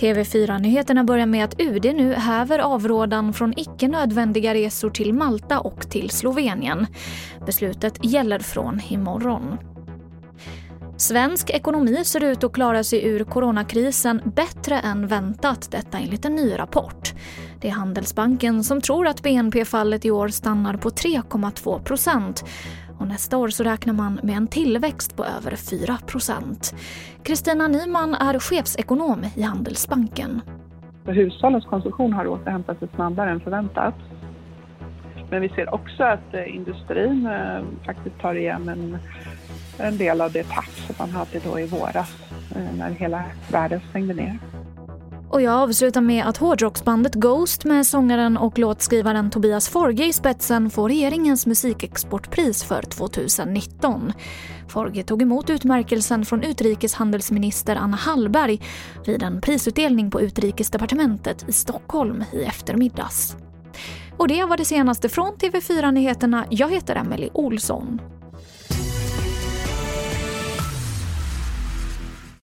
TV4-nyheterna börjar med att UD nu häver avrådan från icke nödvändiga resor till Malta och till Slovenien. Beslutet gäller från imorgon. Svensk ekonomi ser ut att klara sig ur coronakrisen bättre än väntat, detta enligt en ny rapport. Det är Handelsbanken som tror att BNP-fallet i år stannar på 3,2 procent och nästa år så räknar man med en tillväxt på över 4% Kristina Nyman är chefsekonom i Handelsbanken. Hushållens konsumtion har återhämtat sig snabbare än förväntat. Men vi ser också att eh, industrin eh, faktiskt tar igen en, en del av det tapp som man hade då i våras eh, när hela världen stängde ner. Och jag avslutar med att hårdrocksbandet Ghost med sångaren och låtskrivaren Tobias Forge i spetsen får regeringens musikexportpris för 2019. Forge tog emot utmärkelsen från utrikeshandelsminister Anna Hallberg vid en prisutdelning på Utrikesdepartementet i Stockholm i eftermiddags. Och det var det senaste från TV4 Nyheterna. Jag heter Emily Olsson.